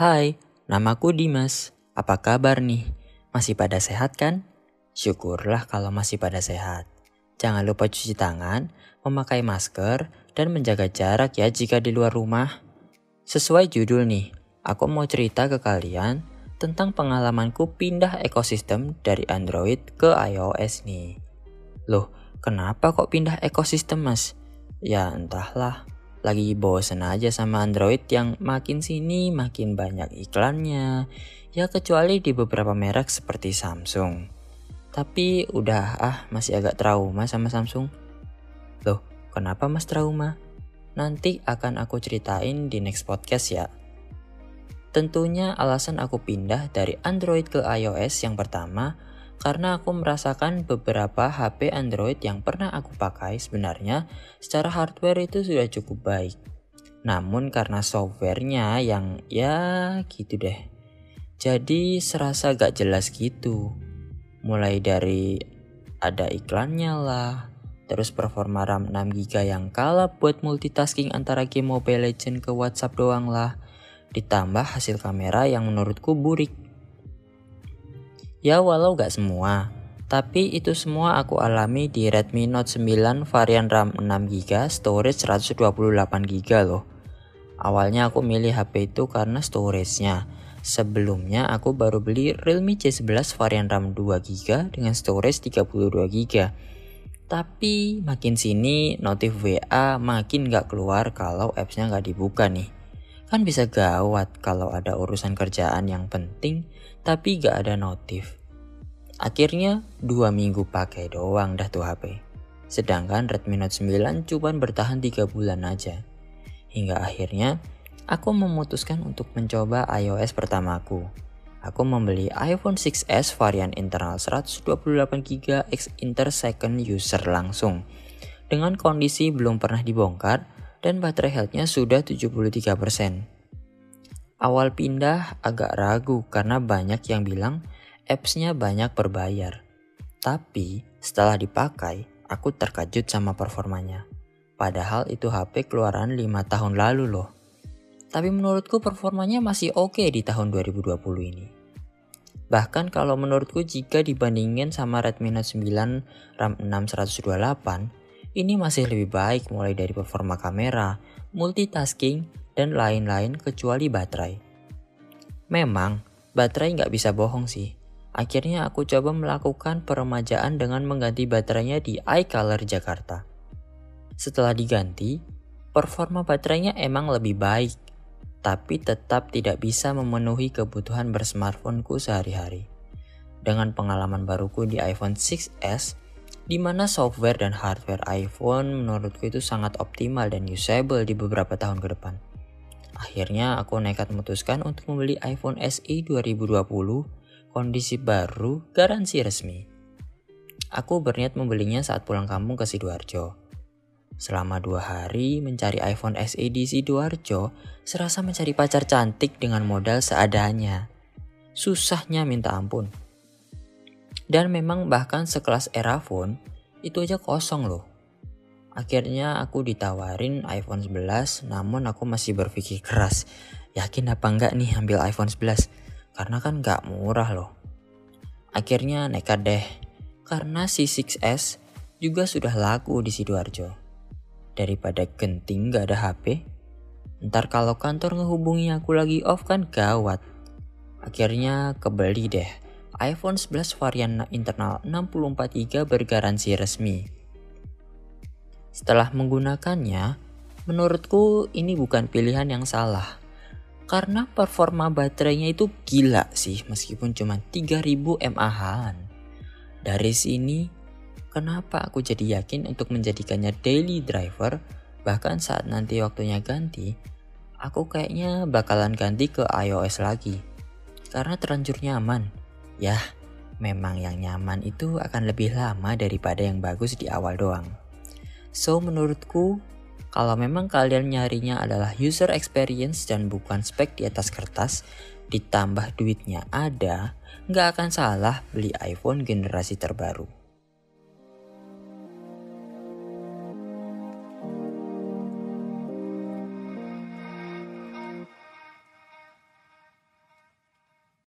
Hai, namaku Dimas. Apa kabar nih? Masih pada sehat kan? Syukurlah kalau masih pada sehat. Jangan lupa cuci tangan, memakai masker, dan menjaga jarak ya jika di luar rumah. Sesuai judul nih, aku mau cerita ke kalian tentang pengalamanku pindah ekosistem dari Android ke iOS nih. Loh, kenapa kok pindah ekosistem mas? Ya entahlah, lagi bosen aja sama Android yang makin sini makin banyak iklannya. Ya kecuali di beberapa merek seperti Samsung. Tapi udah ah masih agak trauma sama Samsung. Loh, kenapa Mas trauma? Nanti akan aku ceritain di next podcast ya. Tentunya alasan aku pindah dari Android ke iOS yang pertama karena aku merasakan beberapa HP Android yang pernah aku pakai sebenarnya secara hardware itu sudah cukup baik. Namun karena softwarenya yang ya gitu deh. Jadi serasa gak jelas gitu. Mulai dari ada iklannya lah, terus performa RAM 6GB yang kalah buat multitasking antara game Mobile Legend ke WhatsApp doang lah. Ditambah hasil kamera yang menurutku burik. Ya walau gak semua, tapi itu semua aku alami di Redmi Note 9 varian RAM 6GB, storage 128GB loh. Awalnya aku milih HP itu karena storage-nya. Sebelumnya aku baru beli Realme C11 varian RAM 2GB dengan storage 32GB. Tapi makin sini notif WA makin gak keluar kalau appsnya gak dibuka nih. Kan bisa gawat kalau ada urusan kerjaan yang penting tapi gak ada notif. Akhirnya dua minggu pakai doang dah tuh HP. Sedangkan Redmi Note 9 cuma bertahan 3 bulan aja. Hingga akhirnya aku memutuskan untuk mencoba iOS pertamaku. Aku membeli iPhone 6s varian internal 128GB X inter second user langsung. Dengan kondisi belum pernah dibongkar dan baterai health-nya sudah 73%. Awal pindah agak ragu karena banyak yang bilang apps-nya banyak berbayar. Tapi setelah dipakai, aku terkejut sama performanya. Padahal itu HP keluaran 5 tahun lalu loh. Tapi menurutku performanya masih oke okay di tahun 2020 ini. Bahkan kalau menurutku jika dibandingin sama Redmi Note 9 RAM 6 128, ini masih lebih baik mulai dari performa kamera, multitasking, dan lain-lain kecuali baterai. Memang, baterai nggak bisa bohong sih. Akhirnya aku coba melakukan peremajaan dengan mengganti baterainya di iColor Jakarta. Setelah diganti, performa baterainya emang lebih baik, tapi tetap tidak bisa memenuhi kebutuhan bersmartphoneku sehari-hari. Dengan pengalaman baruku di iPhone 6s, di mana software dan hardware iPhone menurutku itu sangat optimal dan usable di beberapa tahun ke depan. Akhirnya aku nekat memutuskan untuk membeli iPhone SE 2020 kondisi baru, garansi resmi. Aku berniat membelinya saat pulang kampung ke Sidoarjo. Selama dua hari mencari iPhone SE di Sidoarjo, serasa mencari pacar cantik dengan modal seadanya. Susahnya minta ampun. Dan memang bahkan sekelas era phone, itu aja kosong loh. Akhirnya aku ditawarin iPhone 11, namun aku masih berpikir keras. Yakin apa enggak nih ambil iPhone 11? karena kan gak murah loh. Akhirnya nekat deh, karena si 6S juga sudah laku di Sidoarjo. Daripada genting gak ada HP, ntar kalau kantor ngehubungi aku lagi off kan gawat. Akhirnya kebeli deh, iPhone 11 varian internal 64GB bergaransi resmi. Setelah menggunakannya, menurutku ini bukan pilihan yang salah karena performa baterainya itu gila sih meskipun cuma 3000 mAh. Dari sini, kenapa aku jadi yakin untuk menjadikannya daily driver bahkan saat nanti waktunya ganti, aku kayaknya bakalan ganti ke iOS lagi. Karena terlanjur nyaman. Yah, memang yang nyaman itu akan lebih lama daripada yang bagus di awal doang. So menurutku kalau memang kalian nyarinya adalah user experience dan bukan spek di atas kertas, ditambah duitnya ada, nggak akan salah beli iPhone generasi terbaru.